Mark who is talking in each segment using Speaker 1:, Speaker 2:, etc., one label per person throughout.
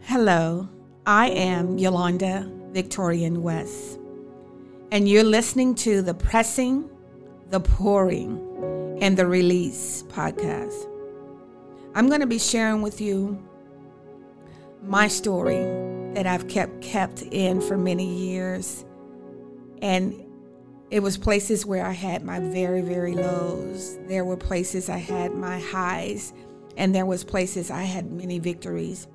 Speaker 1: Hello, I am Yolanda Victorian West, and you're listening to the Pressing, the Pouring, and the Release podcast. I'm going to be sharing with you my story that I've kept kept in for many years, and it was places where I had my very, very lows. There were places I had my highs, and there was places I had many victories.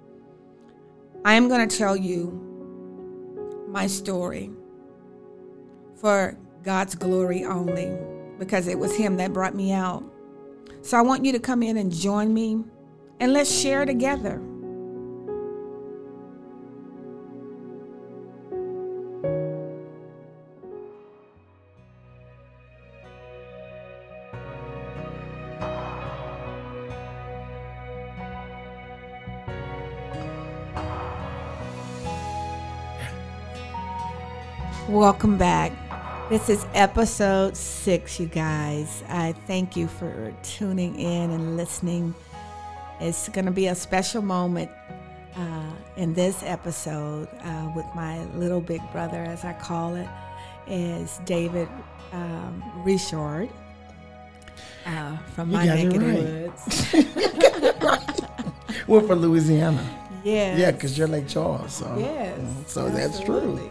Speaker 1: I am going to tell you my story for God's glory only because it was Him that brought me out. So I want you to come in and join me and let's share together. Welcome back. This is episode six, you guys. I thank you for tuning in and listening. It's going to be a special moment uh, in this episode uh, with my little big brother, as I call it, is David um, Richard uh, from
Speaker 2: You
Speaker 1: my
Speaker 2: got
Speaker 1: neck
Speaker 2: it
Speaker 1: of the
Speaker 2: right.
Speaker 1: woods.
Speaker 2: We're from Louisiana.
Speaker 1: Yeah.
Speaker 2: Yeah, because you're Lake Charles. So,
Speaker 1: Yes,
Speaker 2: so that's true.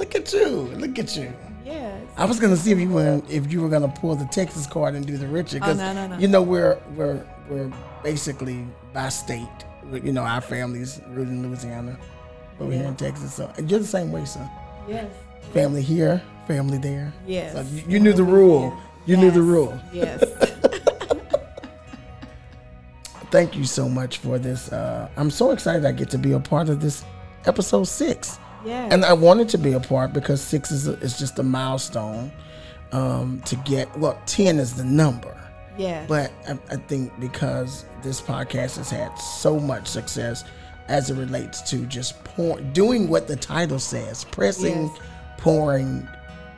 Speaker 2: Look at you. Look at you.
Speaker 1: Yes.
Speaker 2: I was gonna see if you were if you were gonna pull the Texas card and do the Richard. 'cause,
Speaker 1: Oh, no, no, no.
Speaker 2: You know we're we're we're basically by state. You know our families rooted in Louisiana, but we're here in Texas. So and you're the same way, son.
Speaker 1: Yes.
Speaker 2: Family here, family there.
Speaker 1: Yes.
Speaker 2: So you, you knew the rule. You knew the rule.
Speaker 1: Yes.
Speaker 2: thank you so much for this. Uh, I'm so excited I get to be a part of this episode six.
Speaker 1: Yes.
Speaker 2: And I wanted to be a part because six is, a, is just a milestone um, to get, well, 10 is the number.
Speaker 1: Yeah.
Speaker 2: But I, I think because this podcast has had so much success as it relates to just pour, doing what the title says pressing,
Speaker 1: Yes.
Speaker 2: pouring,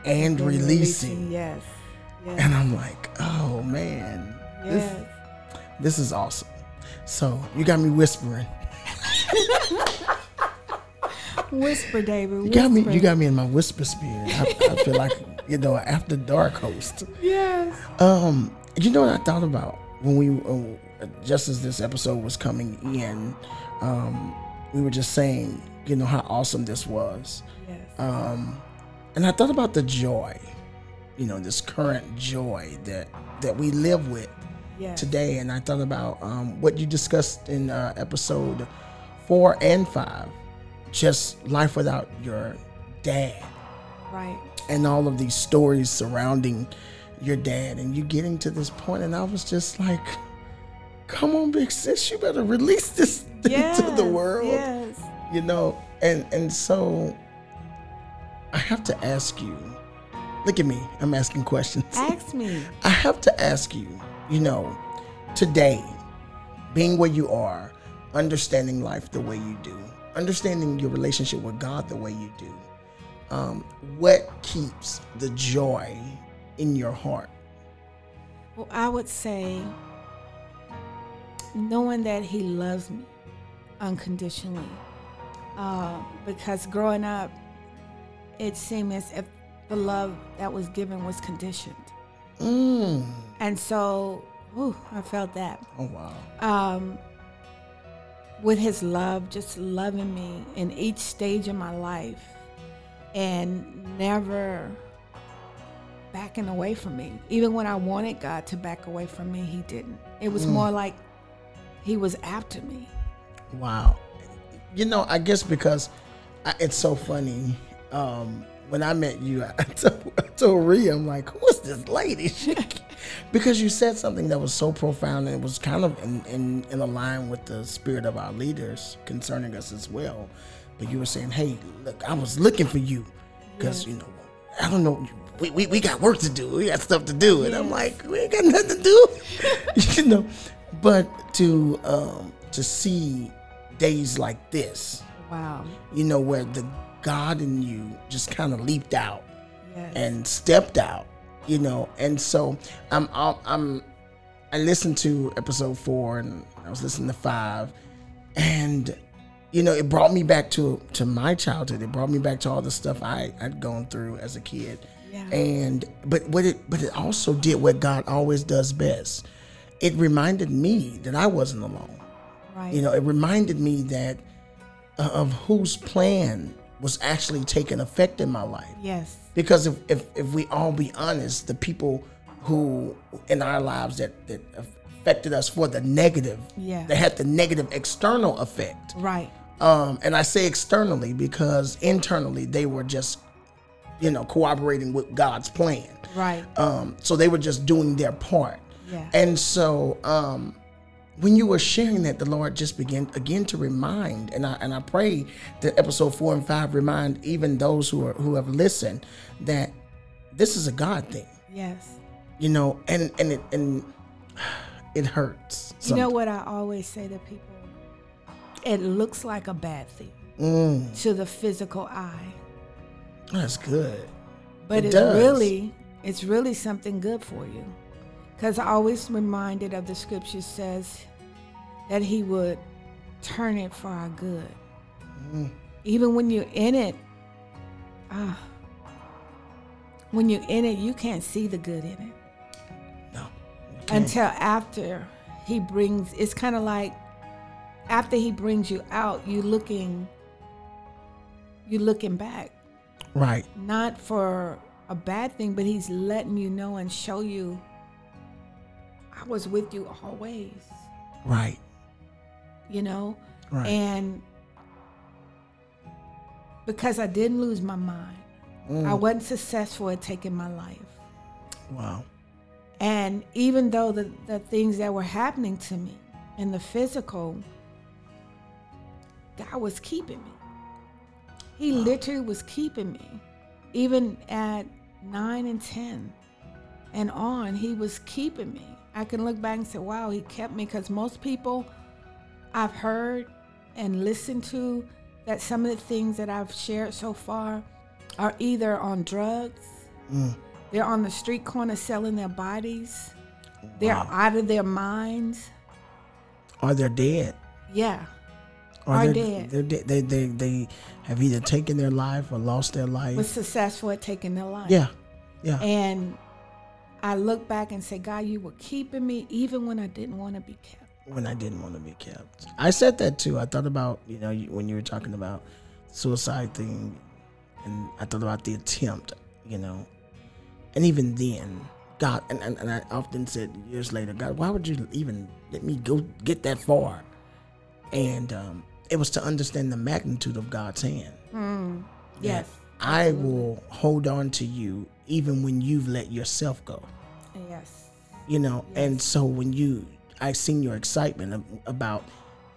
Speaker 2: and
Speaker 1: And
Speaker 2: releasing.
Speaker 1: Yes. Yes.
Speaker 2: And I'm like, oh man, this, this is awesome. So you got me whispering.
Speaker 1: Whisper, David.
Speaker 2: You got me. You got me in my whisper spirit. I, I feel like you know after dark host.
Speaker 1: Yes.
Speaker 2: Um, you know what I thought about when we uh, just as this episode was coming in, um, we were just saying you know how awesome this was,
Speaker 1: Yes.
Speaker 2: um, and I thought about the joy, you know, this current joy that that we live with
Speaker 1: yes.
Speaker 2: today, and I thought about um, what you discussed in uh, episode four and five, just life without your dad
Speaker 1: Right.
Speaker 2: and all of these stories surrounding your dad and you getting to this point and i was just like come on big sis you better release this
Speaker 1: Yes.
Speaker 2: to the world
Speaker 1: Yes.
Speaker 2: you know and and so i have to ask you look at me i'm asking questions
Speaker 1: Ask me.
Speaker 2: i have to ask you you know today being where you are understanding life the way you do understanding your relationship with god the way you do um, what keeps the joy in your heart
Speaker 1: Well, I would say knowing that he loves me unconditionally. Uh, because growing up, it seemed as if the love that was given was conditioned.
Speaker 2: mm.
Speaker 1: And so, whew, I felt that.
Speaker 2: oh wow
Speaker 1: um, with his love, just loving me in each stage of my life and never backing away from me. Even when I wanted God to back away from me, he didn't. It was more like he was after me.
Speaker 2: wow you know i guess because I, it's so funny um, when i met you i told, I told Rhea, i'm like who is this lady? Because you said something that was so profound and it was kind of in, in, in line with the spirit of our leaders concerning us as well. But you were saying hey look i was looking for you. Because you know i don't know we, we, we got work to do. We got stuff to do. And i'm like we ain't got nothing to do. You know but to um to see days like this
Speaker 1: Wow.
Speaker 2: you know where the god in you just kind of leaped out
Speaker 1: Yes.
Speaker 2: and stepped out you know and so i'm i'm, I'm i listened to episode four and i was listening to five and you know, it brought me back to to my childhood. It brought me back to all the stuff I I'd gone through as a kid.
Speaker 1: Yeah.
Speaker 2: And but what it but it also did what God always does best. It reminded me that I wasn't alone.
Speaker 1: Right.
Speaker 2: You know, it reminded me that uh, of whose plan was actually taking effect in my life.
Speaker 1: yes.
Speaker 2: Because if, if, if we all be honest, the people who in our lives that, that affected us for the negative,
Speaker 1: Yeah.
Speaker 2: that had the negative external effect.
Speaker 1: Right.
Speaker 2: Um, and I say externally because internally they were just, you know, cooperating with God's plan.
Speaker 1: Right.
Speaker 2: Um, so they were just doing their part.
Speaker 1: Yeah.
Speaker 2: And so um, when you were sharing that, the Lord just began again to remind, and I and I pray that episode four and five remind even those who are who have listened that this is a God thing,
Speaker 1: yes.
Speaker 2: you know, and and it and it hurts.
Speaker 1: You know what I always say to people? It looks like a bad thing
Speaker 2: Mm,
Speaker 1: to the physical eye,
Speaker 2: that's good.
Speaker 1: but
Speaker 2: It
Speaker 1: it's
Speaker 2: does.
Speaker 1: really it's really something good for you. Cuz I always reminded of the scripture says that he would turn it for our good.
Speaker 2: Mm.
Speaker 1: Even when you're in it, ah when you're in it, you can't see the good in it.
Speaker 2: No,
Speaker 1: until after he brings it's kind of like after he brings you out you looking you looking back
Speaker 2: right,
Speaker 1: not for a bad thing but he's letting you know and show you i was with you always
Speaker 2: right,
Speaker 1: you know
Speaker 2: right.
Speaker 1: and because i didn't lose my mind
Speaker 2: Mm.
Speaker 1: i wasn't successful at taking my life
Speaker 2: wow,
Speaker 1: And even though the, the things that were happening to me in the physical, God was keeping me. He literally was keeping me. Even at nine and 10 and on, He was keeping me. I can look back and say, wow, He kept me because most people I've heard and listened to that some of the things that I've shared so far are either on drugs.
Speaker 2: Mm.
Speaker 1: They're on the street corner selling their bodies. They're out of their minds.
Speaker 2: Or they're dead?
Speaker 1: Yeah.
Speaker 2: Or
Speaker 1: Are
Speaker 2: they're,
Speaker 1: dead.
Speaker 2: They're dead. They, they they have either taken their life or lost their life.
Speaker 1: Was successful at taking their life.
Speaker 2: yeah, yeah.
Speaker 1: And I look back and say, God, you were keeping me even when I didn't want to be kept.
Speaker 2: when I didn't want to be kept. I said that too. I thought about you know when you were talking about suicide thing, and I thought about the attempt. You know, and even then, God, and, and, and I often said years later, God, why would you even let me go get that far? And um, it was to understand the magnitude of God's hand.
Speaker 1: Mm. Yes.
Speaker 2: I will hold on to you even when you've let yourself go.
Speaker 1: Yes.
Speaker 2: you know and so when you I've seen your excitement about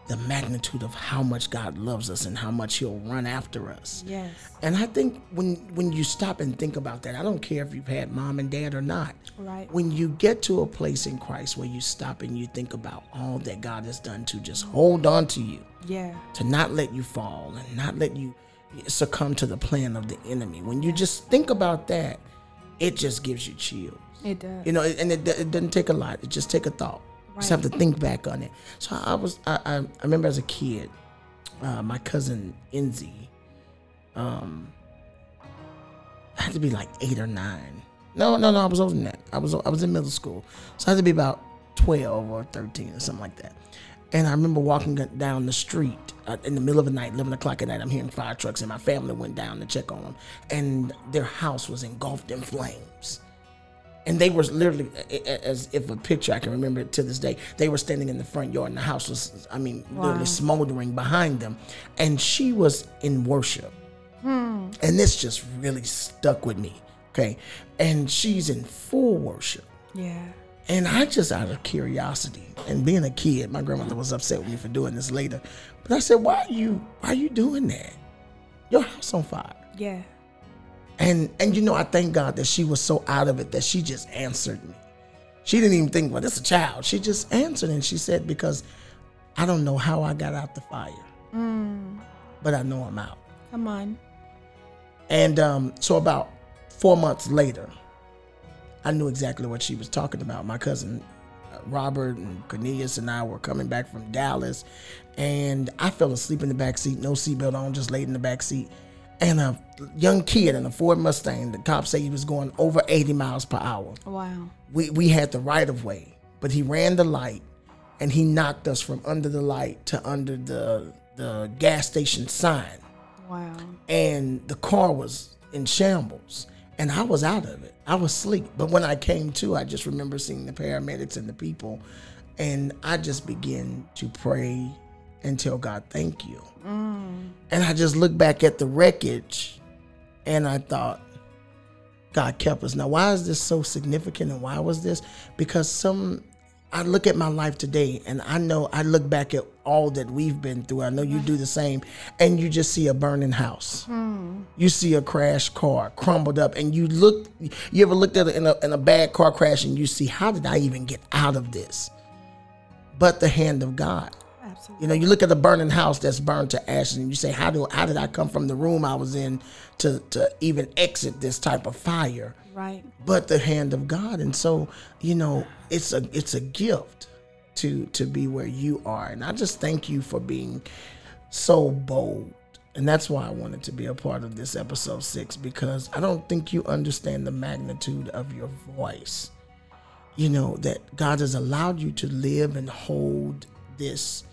Speaker 2: the magnitude of how much god loves us and how much he'll run after us
Speaker 1: Yes.
Speaker 2: and i think when when you stop and think about that i don't care if you've had mom and dad or not
Speaker 1: Right.
Speaker 2: when you get to a place in christ where you stop and you think about all that god has done to just hold on to you
Speaker 1: Yeah.
Speaker 2: to not let you fall and not let you succumb to the plan of the enemy when you just think about that it just gives you chills
Speaker 1: It does.
Speaker 2: you know, and it, it doesn't take a lot. It just take a thought. You just have to think back on it. So I was, I, I, I remember as a kid, uh, my cousin Enzi, um, I had to be like eight or nine. No, no, no, I was older than that. I was, I was in middle school, so I had to be about twelve or thirteen or something like that. And I remember walking down the street uh, in the middle of the night, 11 o'clock at night. I'm hearing fire trucks, and my family went down to check on them. And their house was engulfed in flames and they were literally as if a picture I can remember it to this day. They were standing in the front yard, and the house was, I mean,
Speaker 1: Wow.
Speaker 2: literally smoldering behind them. And she was in worship, and this just really stuck with me. Okay, and she's in full worship.
Speaker 1: Yeah.
Speaker 2: And I just out of curiosity and being a kid, my grandmother was upset with me for doing this later. But I said, Why are you why are you doing that? Your house on fire.
Speaker 1: Yeah.
Speaker 2: And and you know, I thank God that she was so out of it that she just answered me. She didn't even think, well, this is a child. She just answered and she said, because I don't know how I got out the fire,
Speaker 1: Mm.
Speaker 2: but I know I'm out.
Speaker 1: Come on.
Speaker 2: And um, so about four months later, I knew exactly what she was talking about. My cousin uh, Robert and Cornelius and I were coming back from Dallas, and I fell asleep in the back seat, no seatbelt on, just laid in the back seat. And a young kid in a Ford Mustang, the cop said he was going over 80 miles per hour.
Speaker 1: Wow.
Speaker 2: We we had the right of way, but he ran the light, and he knocked us from under the light to under the the gas station sign
Speaker 1: Wow.
Speaker 2: and the car was in shambles and I was out of it. I was asleep. But when I came to, I just remember seeing the paramedics and the people and I just began to pray and tell God, thank you. Mm. And I just looked back at the wreckage and I thought, God kept us. Now, why is this so significant and why was this? Because some, I look at my life today and I know I look back at all that we've been through. I know you do the same, and you just see a burning house. Hmm. You see a crashed car crumbled up, and you look, you ever looked at it in a, in a bad car crash and you see, how did I even get out of this? But the hand of God.
Speaker 1: Absolutely.
Speaker 2: You know, you look at a burning house that's burned to ashes, and you say, "How do how did I come from the room I was in to to even exit this type of fire?"
Speaker 1: Right.
Speaker 2: But the hand of God, and so you know, it's a it's a gift to to be where you are, and I just thank you for being so bold, and that's why I wanted to be a part of this episode six because I don't think you understand the magnitude of your voice. You know that God has allowed you to live and hold this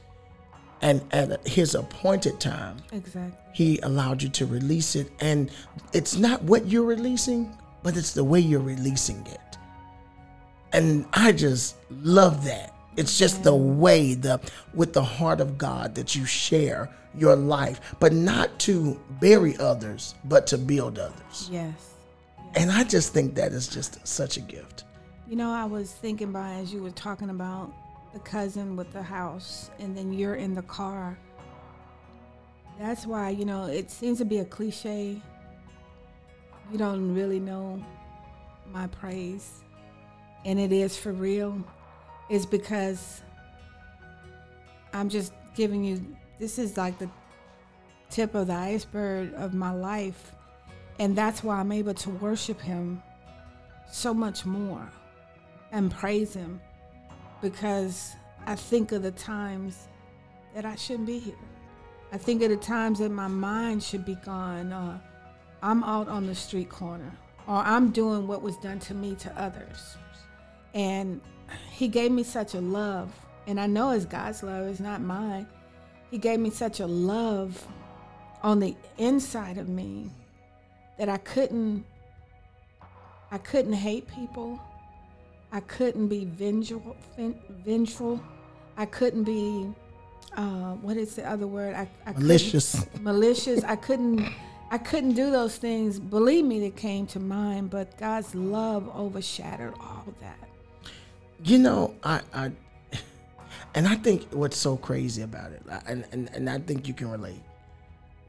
Speaker 2: and at his appointed time
Speaker 1: Exactly.
Speaker 2: he allowed you to release it and it's not what you're releasing but it's the way you're releasing it and i just love that it's just the way the with the heart of god that you share your life but not to bury others but to build others
Speaker 1: Yes.
Speaker 2: and i just think that is just such a gift
Speaker 1: You know, I was thinking about as you were talking about the cousin with the house, and then you're in the car. That's why, you know, it seems to be a cliche. You don't really know my praise, and it is for real, is because I'm just giving you this is like the tip of the iceberg of my life, and that's why I'm able to worship Him so much more and praise him. Because I think of the times that I shouldn't be here. I think of the times that my mind should be gone, or I'm out on the street corner, or I'm doing what was done to me to others. And he gave me such a love, and I know it's God's love, it's not mine. He gave me such a love on the inside of me that I couldn't I couldn't hate people. I couldn't be vengeful. vengeful. I couldn't be, uh, what is the other word? I, I
Speaker 2: malicious
Speaker 1: malicious. I couldn't. I couldn't do those things. Believe me, that came to mind. But God's love overshadowed all that.
Speaker 2: You know, I, I and I think what's so crazy about it, and, and, and I think you can relate,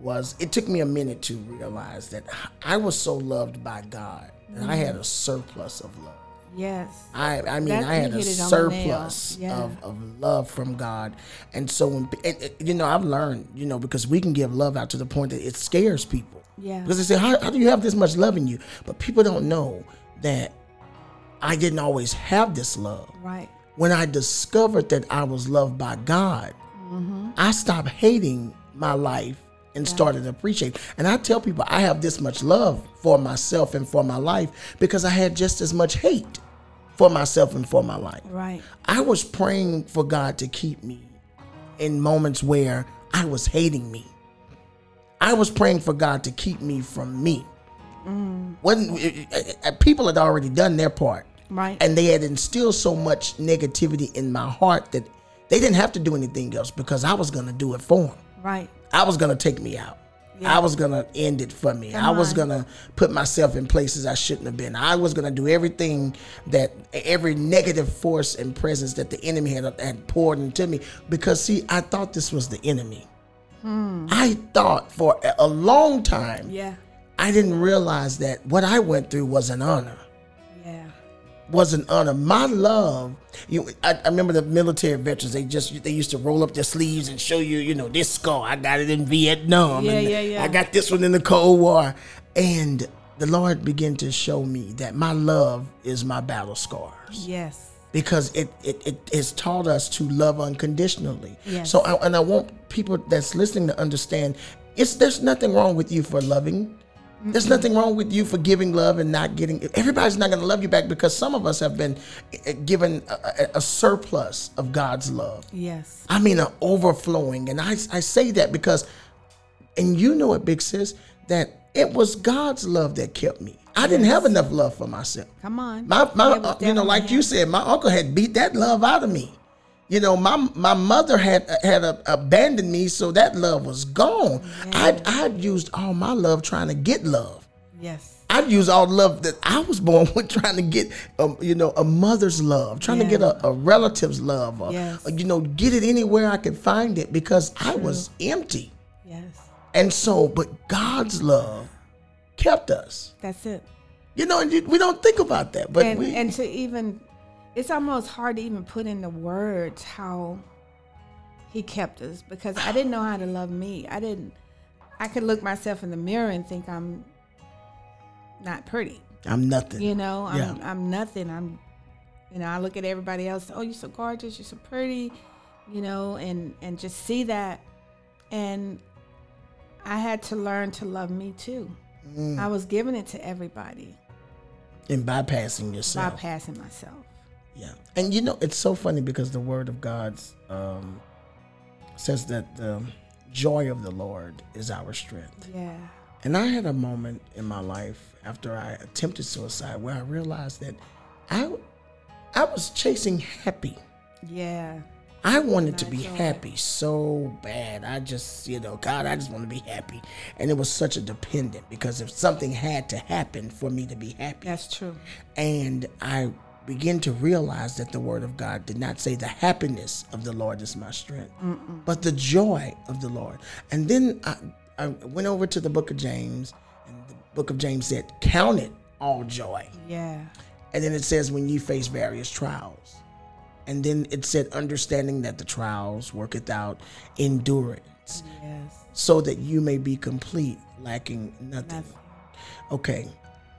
Speaker 2: was it took me a minute to realize that I was so loved by God and I had mm-hmm. a surplus of love.
Speaker 1: Yes.
Speaker 2: I, I mean,
Speaker 1: That-
Speaker 2: I had a
Speaker 1: hit it on the nail.
Speaker 2: surplus
Speaker 1: Yeah.
Speaker 2: of, of love from God. And so, when, and, and, you know, I've learned, you know, because we can give love out to the point that it scares people.
Speaker 1: Yeah.
Speaker 2: Because they say, how, how do you have this much love in you? But people don't know that I didn't always have this love.
Speaker 1: Right.
Speaker 2: When I discovered that I was loved by God,
Speaker 1: Mm-hmm.
Speaker 2: I stopped hating my life and started appreciating. And I tell people I have this much love for myself and for my life because I had just as much hate for myself and for my life.
Speaker 1: Right.
Speaker 2: I was praying for God to keep me in moments where I was hating me. I was praying for God to keep me from me. Mm. When eh, eh, eh, people had already done their part,
Speaker 1: Right.
Speaker 2: and they had instilled so much negativity in my heart that they didn't have to do anything else because I was going to do it for them.
Speaker 1: right.
Speaker 2: I was going to take me out.
Speaker 1: Yeah.
Speaker 2: I was going to end it for me.
Speaker 1: Come
Speaker 2: I was
Speaker 1: on.
Speaker 2: going to put myself in places I shouldn't have been. I was going to do everything that every negative force and presence that the enemy had, had poured into me because, see, I thought this was the enemy.
Speaker 1: Hmm.
Speaker 2: I thought for a- long time,
Speaker 1: Yeah.
Speaker 2: I didn't realize that what I went through was an honor. Was an honor. My love, you, I, I remember the military veterans. They just they used to roll up their sleeves and show you, you know, this scar. I got it in Vietnam.
Speaker 1: Yeah, yeah, yeah.
Speaker 2: I got this one in the Cold War, and the Lord began to show me that my love is my battle scars.
Speaker 1: Yes.
Speaker 2: because it, it, it has taught us to love unconditionally.
Speaker 1: Yes.
Speaker 2: So, I, and I want people that's listening to understand it's there's nothing wrong with you for loving. There's nothing wrong with you for giving love and not getting. Everybody's not going to love you back because some of us have been eh, given a, a, surplus of God's love.
Speaker 1: Yes.
Speaker 2: I mean, an overflowing. And I, I say that because, and you know it, big sis, that it was God's love that kept me. I didn't have enough love for myself.
Speaker 1: Come on.
Speaker 2: My, my uh, you know, like you said, my uncle had beat that love out of me. You know, my my mother had had uh, abandoned me, so that love was gone. I I'd used all my love trying to get love.
Speaker 1: Yes.
Speaker 2: I'd use all the love that I was born with, trying to get, um, you know, a mother's love, trying to get a, a relative's love, or,
Speaker 1: Yes.
Speaker 2: or, you know, get it anywhere I could find it because I was empty.
Speaker 1: Yes.
Speaker 2: And so, but God's love kept us.
Speaker 1: That's it.
Speaker 2: You know, and you, we don't think about that, but
Speaker 1: and
Speaker 2: we,
Speaker 1: and to even it's almost hard to even put into words how he kept us because I didn't know how to love me. I didn't I could look myself in the mirror and think I'm not pretty.
Speaker 2: I'm nothing.
Speaker 1: You know, I'm
Speaker 2: Yeah.
Speaker 1: I'm nothing. I'm you know, I look at everybody else, oh you're so gorgeous, you're so pretty, you know, and and just see that and I had to learn to love me too.
Speaker 2: Mm.
Speaker 1: I was giving it to everybody,
Speaker 2: And bypassing yourself.
Speaker 1: bypassing myself.
Speaker 2: Yeah. And you know, it's so funny because the word of God um, says that the joy of the Lord is our strength.
Speaker 1: Yeah.
Speaker 2: And I had a moment in my life after I attempted suicide where I realized that I, I was chasing happy.
Speaker 1: Yeah.
Speaker 2: I wanted to be happy so bad. I just, you know, God, I just want to be happy. And it was such a dependent because if something had to happen for me to be happy,
Speaker 1: That's true.
Speaker 2: and I began to realize that the word of God did not say the happiness of the Lord is my strength, but the joy of the Lord. And then I, I went over to the book of James, and the book of James said, Count it all joy.
Speaker 1: Yeah.
Speaker 2: And then it says, When you face various trials. And then it said, Understanding that the trials worketh out endurance,
Speaker 1: Yes.
Speaker 2: so that you may be complete, lacking nothing.
Speaker 1: Nothing.
Speaker 2: Okay.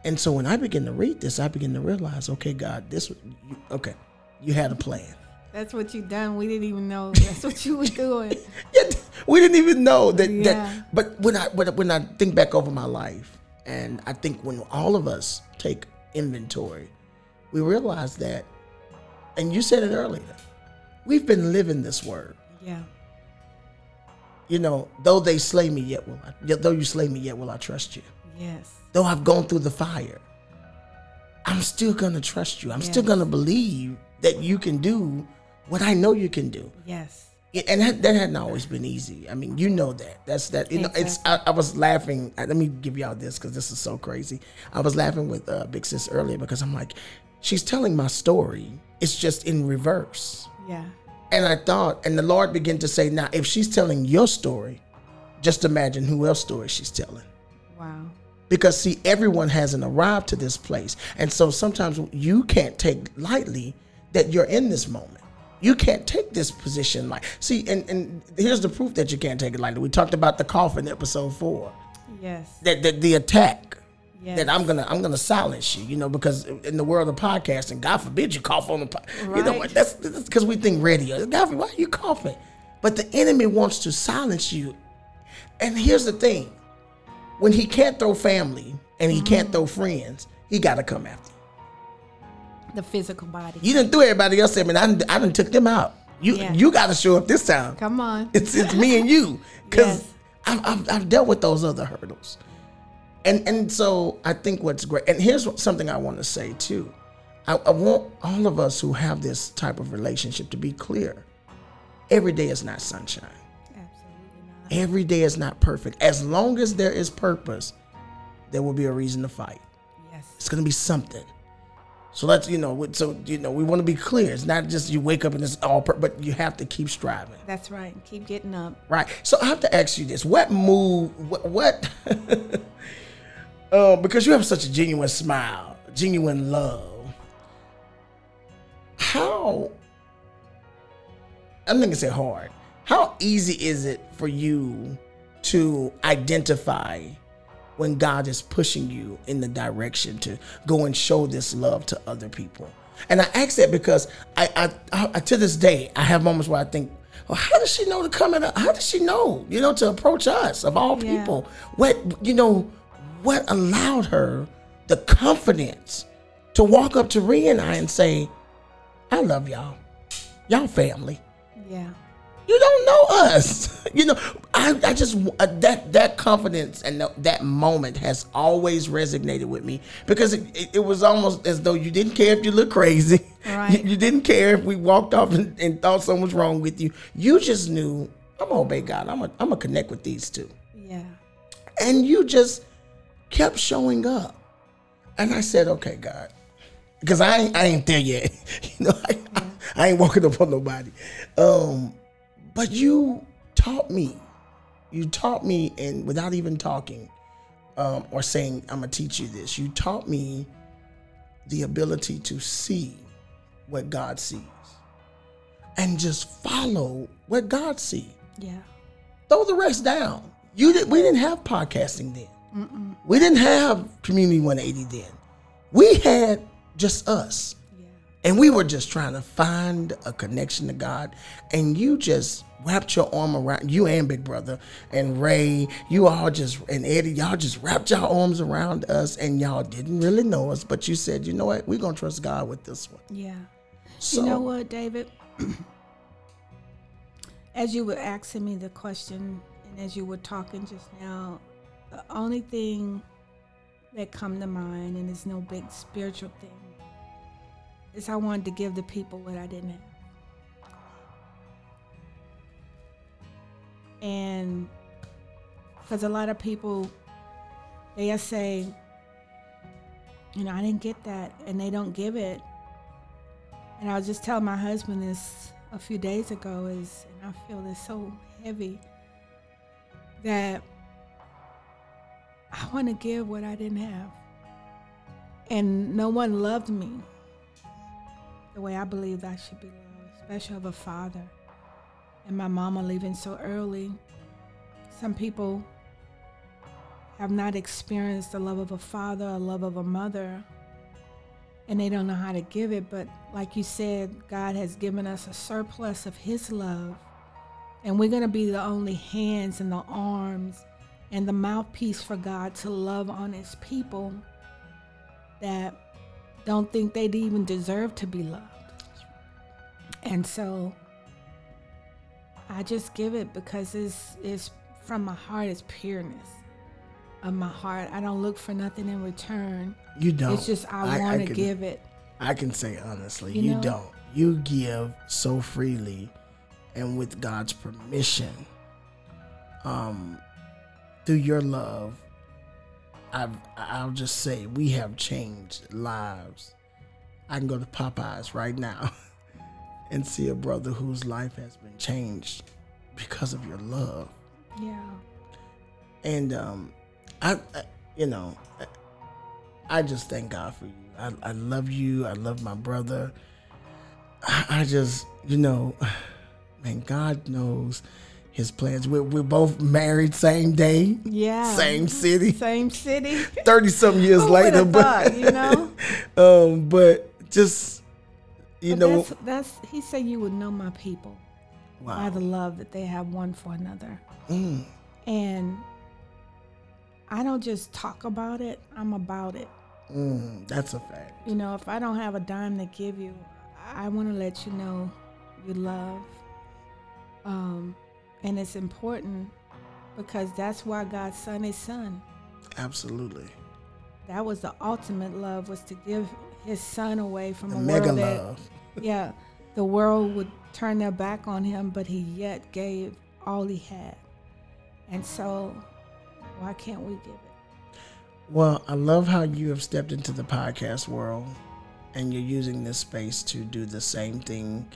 Speaker 2: And so when I begin to read this, I begin to realize, okay, God, this, okay, you had a plan.
Speaker 1: That's what you done. We didn't even know that's what you were doing.
Speaker 2: yeah, we didn't even know that.
Speaker 1: Yeah.
Speaker 2: that but when I when, I- when I think back over my life, and I think when all of us take inventory, we realize that, and you said it earlier, we've been living this word.
Speaker 1: Yeah.
Speaker 2: You know, though they slay me, yet will I. Though you slay me, yet will I trust you.
Speaker 1: Yes.
Speaker 2: though I've gone through the fire, I'm still gonna trust you. I'm still gonna believe that you can do what I know you can do.
Speaker 1: Yes.
Speaker 2: It- And that, that hadn't always been easy. I mean, you know that. That's that. You know, it's. I, I was laughing. uh, Let me give y'all this because this is so crazy. I was laughing with uh, Big Sis earlier because I'm like, she's telling my story. It's just in reverse.
Speaker 1: Yeah.
Speaker 2: And I thought, and the Lord began to say, now, if she's telling your story, just imagine who else's story she's telling. Because see everyone hasn't arrived to this place. And so sometimes you can't take lightly that you're in this moment. You can't take this position like see and, and here's the proof that you can't take it lightly. We talked about the coffin episode four.
Speaker 1: Yes.
Speaker 2: that, that the attack
Speaker 1: Yes.
Speaker 2: that i'm gonna i'm gonna silence you you know because in the world of podcasting god forbid you cough on the po- you know what that's because we think radio. God forbid, why are you coughing? But the enemy wants to silence you. And here's the thing when he can't throw family and he can't mm-hmm. throw friends, he got to come after you.
Speaker 1: The physical body.
Speaker 2: You didn't throw everybody else at me. I done, I done took them out. You
Speaker 1: Yeah.
Speaker 2: you got to show up this time.
Speaker 1: Come on.
Speaker 2: It's it's me and you because
Speaker 1: Yes.
Speaker 2: I've, I've I've dealt with those other hurdles, and and so I think what's great. And here's something I want to say too. I, I want all of us who have this type of relationship to be clear. Every day is not sunshine. Every day is not perfect. As long as there is purpose, there will be a reason to fight.
Speaker 1: Yes.
Speaker 2: It's gonna be something. So let's you know. So you know, we want to be clear. It's not just you wake up and it's all, per- but you have to keep striving,
Speaker 1: That's right. Keep getting up.
Speaker 2: right? So I have to ask you this: What move? What? what uh, because you have such a genuine smile, genuine love. How? I'm not gonna say hard. How easy is it for you to identify when God is pushing you in the direction to go and show this love to other people. And I ask that because I, I, I to this day, I have moments where I think, well, how does she know to come in? How does she know, you know, to approach us of all
Speaker 1: Yeah.
Speaker 2: people? What, you know, what allowed her the confidence to walk up to Rhea and I and say, I love y'all. Y'all family
Speaker 1: Yeah.
Speaker 2: You don't know us. You know, I, I just uh, that that confidence and that, that moment has always resonated with me because it, it, it was almost as though you didn't care if you look crazy.
Speaker 1: Right.
Speaker 2: You, you didn't care if we walked off and, and thought something was wrong with you. You just knew I'm gonna obey God. I'm gonna I'm gonna connect with these two,
Speaker 1: Yeah.
Speaker 2: and you just kept showing up. And I said, okay, God, because I ain't, I ain't there yet. you know, I, I, I ain't walking up on nobody. Um, but you taught me. You taught me, and without even talking um, or saying, I'm gonna teach you this. You taught me the ability to see what God sees, and just follow what God sees
Speaker 1: Yeah.
Speaker 2: throw the rest down. You did, we didn't have podcasting then. We didn't have Community 180 then. We had just us. And we were just trying to find a connection to God. And you just wrapped your arm around you and Big Brother and Ray. You all just and Eddie, y'all just wrapped your arms around us and y'all didn't really know us, but you said, you know what, we're gonna trust God with this one.
Speaker 1: Yeah.
Speaker 2: So
Speaker 1: you know what, David? as you were asking me the question and as you were talking just now, the only thing that come to mind, and it's no big spiritual thing, is I wanted to give the people what I didn't have. And because a lot of people, they say, you know, I didn't get that, and they don't give it. And I was just telling my husband this a few days ago is and I feel this so heavy that I want to give what I didn't have. And no one loved me the way I believed I should be loved, especially of a father. And my mama leaving so early. Some people have not experienced the love of a father, a love of a mother, and they don't know how to give it. But like you said, God has given us a surplus of His love, and we're going to be the only hands and the arms and the mouthpiece for God to love on His people that don't think they'd even deserve to be loved. And so I just give it because it's, it's from my heart, it's pureness of my heart. I don't look for nothing in return.
Speaker 2: you don't.
Speaker 1: It's just I, want to give it.
Speaker 2: I can say honestly,
Speaker 1: You
Speaker 2: you,
Speaker 1: know?
Speaker 2: don't. You give so freely and with God's permission. Um through your love, I've I'll just say we have changed lives. I can go to Popeyes right now and see a brother whose life has been changed because of your love.
Speaker 1: Yeah.
Speaker 2: And um, I, I you know, I, I just thank God for you. I, I love you. I love my brother. I, I just, you know, man, God knows His plans. We're, we're both married same day,
Speaker 1: Yeah.
Speaker 2: same city,
Speaker 1: Same city.
Speaker 2: thirty some years later. But
Speaker 1: thought, you know?
Speaker 2: um, but just you
Speaker 1: But
Speaker 2: know,
Speaker 1: that's, that's he said you would know my people
Speaker 2: wow.
Speaker 1: by the love that they have one for another.
Speaker 2: Mm,
Speaker 1: And I don't just talk about it, I'm about it.
Speaker 2: mm, that's a fact.
Speaker 1: You know, if I don't have a dime to give you, I want to let you know you love. Um, and it's important because that's why God sent his son.
Speaker 2: Absolutely,
Speaker 1: That was the ultimate love was to give his son away from
Speaker 2: the
Speaker 1: a
Speaker 2: mega
Speaker 1: world that
Speaker 2: love.
Speaker 1: yeah, the world would turn their back on him, but he yet gave all he had. And so, why can't we give it?
Speaker 2: Well, I love how you have stepped into the podcast world and you're using this space to do the same thing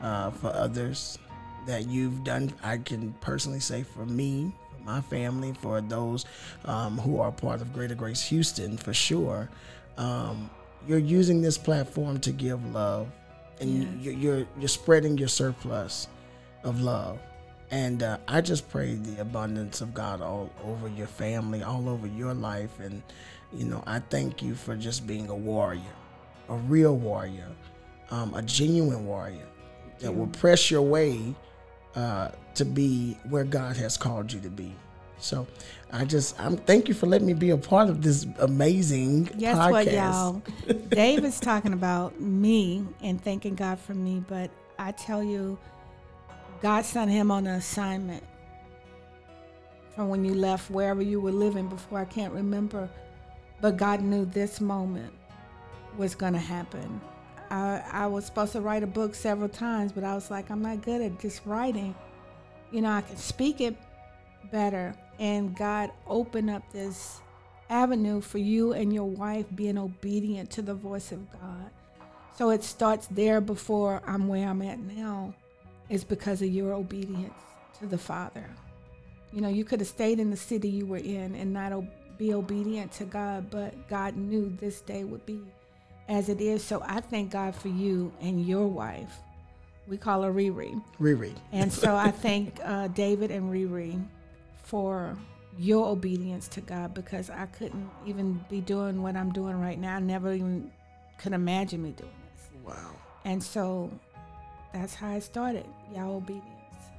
Speaker 2: uh, for others that you've done. I can personally say for me, for my family, for those um, who are part of Greater Grace Houston, for sure. Um, you're using this platform to give love, and
Speaker 1: Yes.
Speaker 2: you're, you're spreading your surplus of love, And uh, I just pray the abundance of God all over your family, all over your life. And, you know, I thank you for just being a warrior, a real warrior, um, a genuine warrior that will press your way uh, to be where God has called you to be. So I just I'm thank you for letting me be a part of this amazing
Speaker 1: Guess
Speaker 2: podcast.
Speaker 1: what, y'all? Dave is talking about me and thanking God for me, but I tell you, God sent him on an assignment from when you left wherever you were living before. I can't remember, but God knew this moment was going to happen. I, I was supposed to write a book several times, but I was like, I'm not good at just writing. You know, I can speak it better. And God opened up this avenue for you and your wife being obedient to the voice of God. So it starts there before I'm where I'm at now, is because of your obedience to the Father. You know, you could have stayed in the city you were in and not be obedient to God, but God knew this day would be as it is. So I thank God for you and your wife. We call her Riri.
Speaker 2: Riri.
Speaker 1: And so I thank uh, David and Riri for your obedience to God because I couldn't even be doing what I'm doing right now. I never even could imagine me doing this.
Speaker 2: Wow.
Speaker 1: And so that's how it started. Y'all obedience.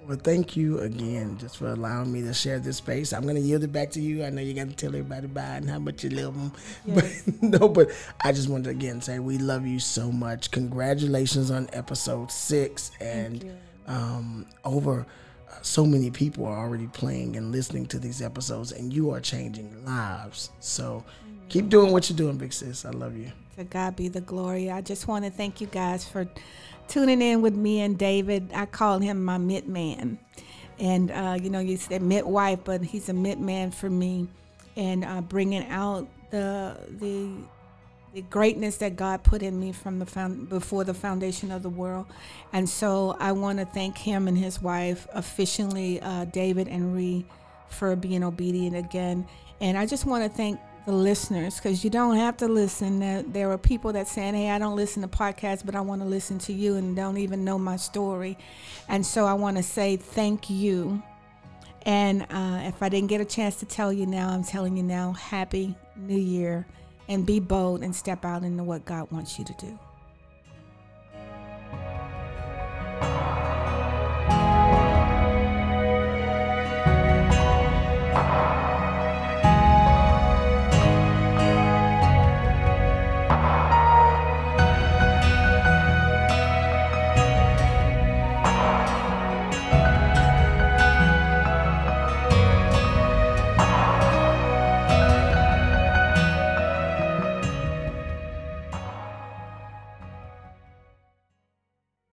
Speaker 2: Well, thank you again just for allowing me to share this space. I'm going to yield it back to you. I know you got to tell everybody bye and how much you love them.
Speaker 1: Yes.
Speaker 2: But no, but I just wanted to again say we love you so much. Congratulations on episode six. And um, over uh, so many people are already playing and listening to these episodes, and you are changing lives. So keep doing what you're doing, big sis. I love you.
Speaker 1: To God be the glory. I just want to thank you guys for tuning in with me and David. I call him my mid man. And, uh, you know, you said midwife, but he's a mid man for me. And uh, bringing out the, the, the greatness that God put in me from the found, before the foundation of the world. And so I want to thank him and his wife, officially uh, David and Ree, for being obedient again. And I just want to thank the listeners because you don't have to listen. There, there are people that saying, "Hey, I don't listen to podcasts, but I want to listen to you," and don't even know my story. And so I want to say thank you. And uh, if I didn't get a chance to tell you now, I'm telling you now. Happy New Year, and be bold and step out into what God wants you to do.